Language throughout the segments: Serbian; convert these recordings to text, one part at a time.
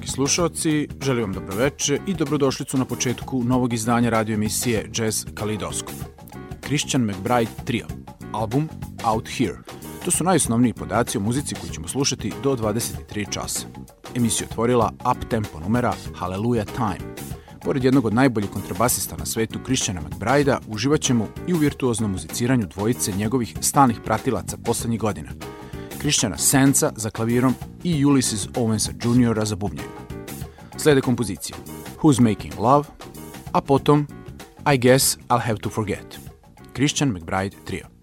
Dragi slušalci, želim vam dobroveče i dobrodošlicu na početku novog izdanja radio emisije Jazz Kaleidoskop. Christian McBride Trio, album Out Here. To su najosnovniji podaci o muzici koju ćemo slušati do 23 časa. Emisiju otvorila up-tempo numera Hallelujah Time. Pored jednog od najboljih kontrabasista na svetu, Christiana McBride-a, uživat i u virtuoznom muziciranju dvojice njegovih stalnih pratilaca poslednjih godina – Christiana Senca za klavirom i Ulysses Owensa Jr. za bubnjaju. Slede kompozicije Who's Making Love, a potom I Guess I'll Have to Forget. Christian McBride Trio.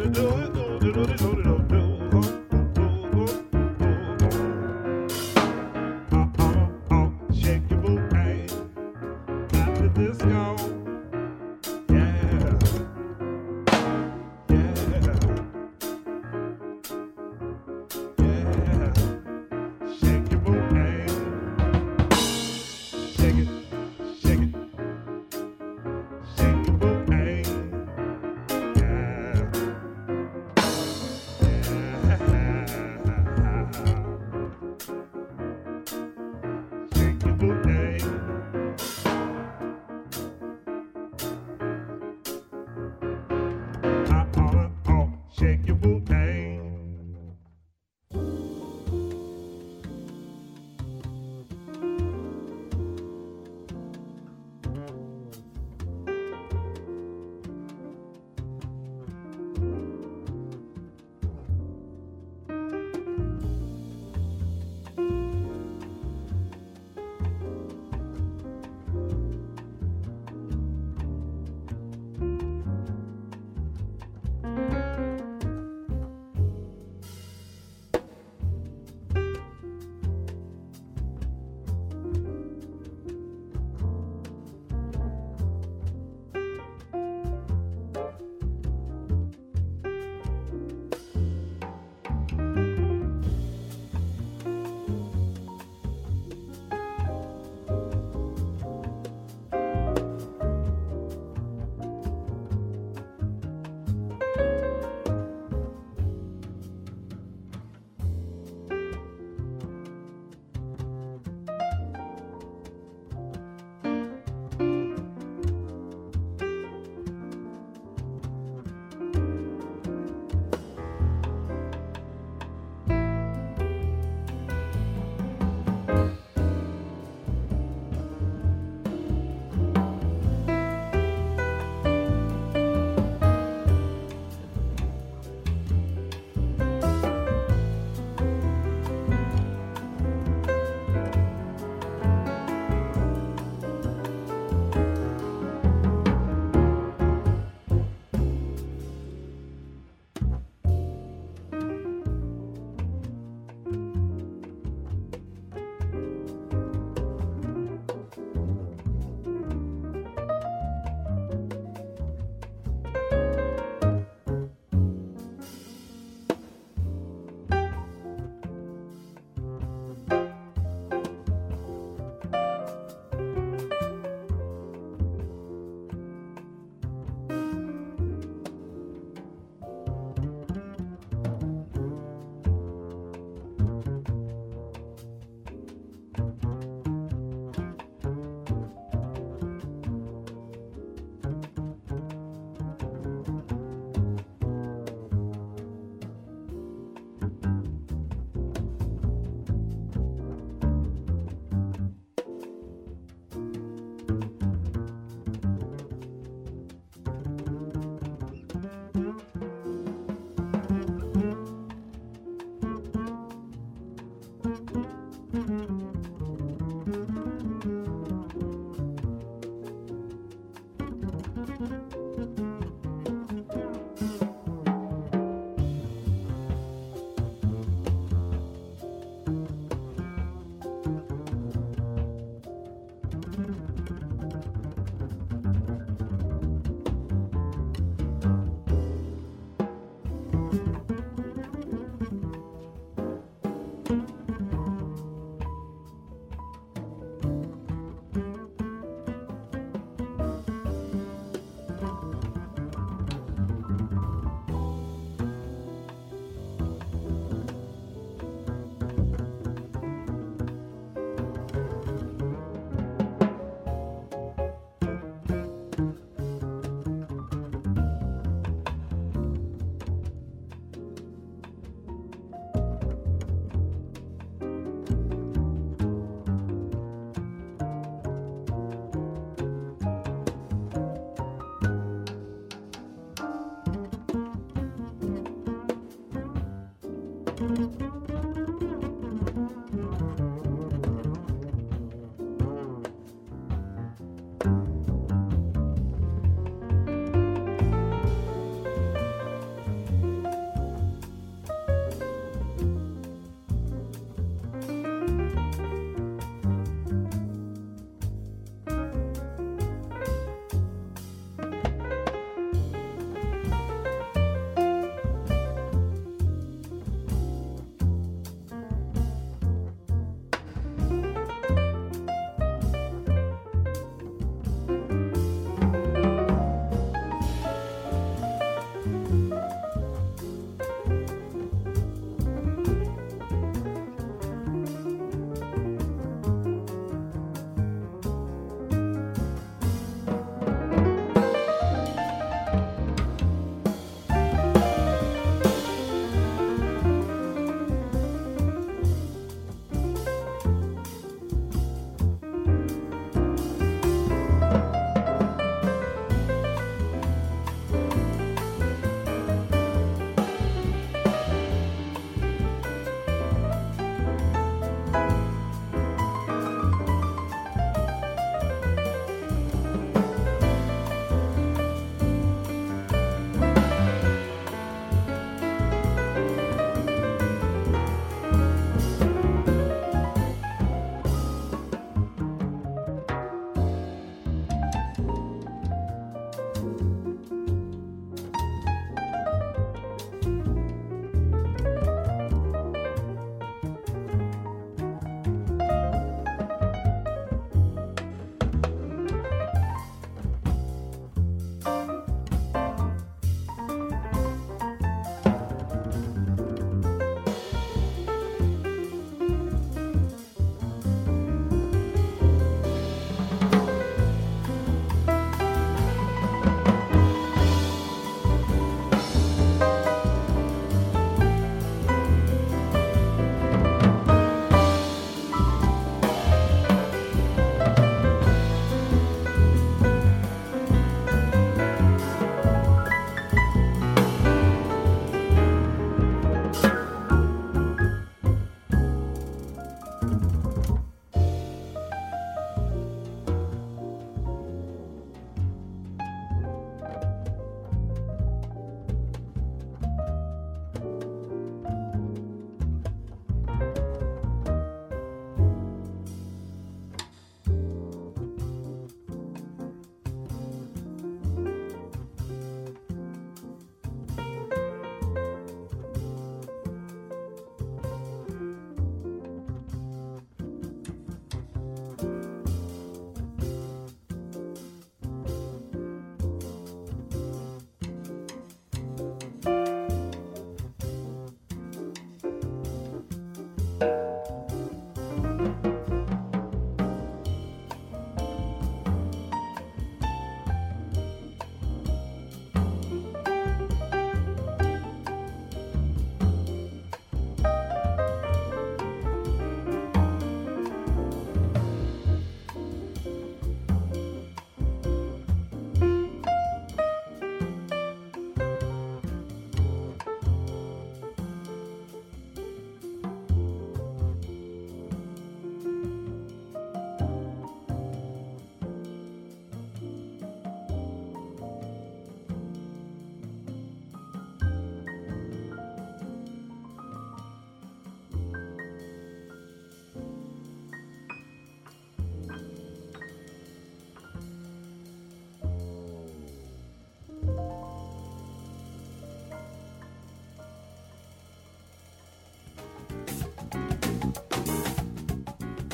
do do do do do do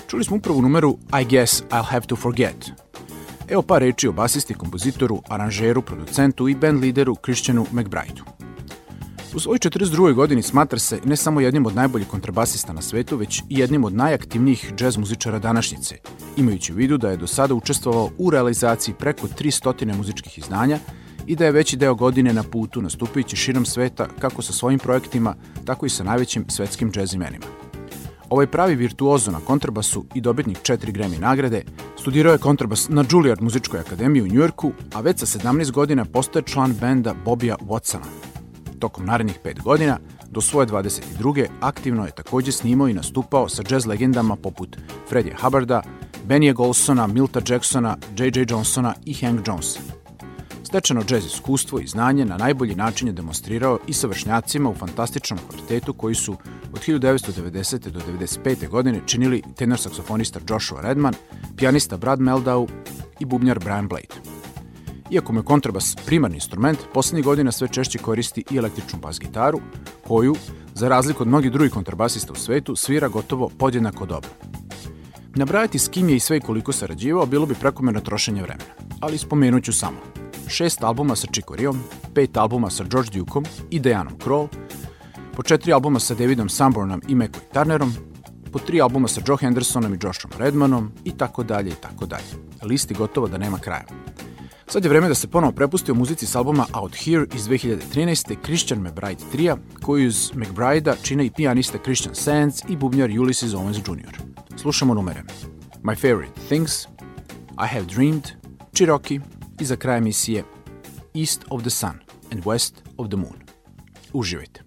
Čuli smo upravo numeru I Guess I'll Have to Forget. Evo par reči o basisti, kompozitoru, aranžeru, producentu i band lideru Christianu McBrideu. U svojoj 42. godini smatra se ne samo jednim od najboljih kontrabasista na svetu, već i jednim od najaktivnijih džez muzičara današnjice, imajući u vidu da je do sada učestvovao u realizaciji preko 300 muzičkih izdanja i da je veći deo godine na putu nastupajući širom sveta kako sa svojim projektima, tako i sa najvećim svetskim džez imenima. Ovaj pravi virtuozo na kontrabasu i dobitnik četiri Grammy nagrade, studirao je kontrabas na Juilliard muzičkoj akademiji u Njujorku, a već sa 17 godina postaje član benda Bobija Watsona. Tokom narednih pet godina, do svoje 22. aktivno je takođe snimao i nastupao sa jazz legendama poput Freddie Hubbarda, Benny Golsona, Milta Jacksona, J.J. Johnsona i Hank Jonesa. Stečeno džez iskustvo i znanje na najbolji način je demonstrirao i sa vršnjacima u fantastičnom kvartetu koji su od 1990. do 1995. godine činili tenor saksofonista Joshua Redman, pijanista Brad Meldau i bubnjar Brian Blade. Iako mu je kontrabas primarni instrument, poslednjih godina sve češće koristi i električnu bas gitaru, koju, za razliku od mnogih drugih kontrabasista u svetu, svira gotovo podjednako dobro. Nabrajati s kim je i sve i koliko sarađivao bilo bi prekomerno trošenje vremena, ali spomenut ću samo – šest albuma sa Chicoryom, pet albuma sa George Dukeom i Dianom Kroll, po četiri albuma sa Davidom Sanbornom i McCoy Turnerom, po tri albuma sa Joe Hendersonom i Joshom Redmanom i tako dalje i tako dalje. Listi gotovo da nema kraja. Sad je vreme da se ponovo prepusti u muzici s albuma Out Here iz 2013. Christian McBride trija, koji uz McBride-a čine i pijanista Christian Sands i bubnjar Ulysses Owens Jr. Slušamo numere. My Favorite Things, I Have Dreamed, Cherokee, i za kraj emisije East of the Sun and West of the Moon. Uživajte!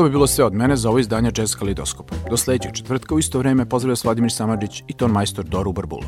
To bi bilo sve od mene za ovo izdanje Jazz Kalidoskopa. Do sledećeg četvrtka u isto vreme pozdravlja Vladimir Samadžić i ton majstor Doru Barbula.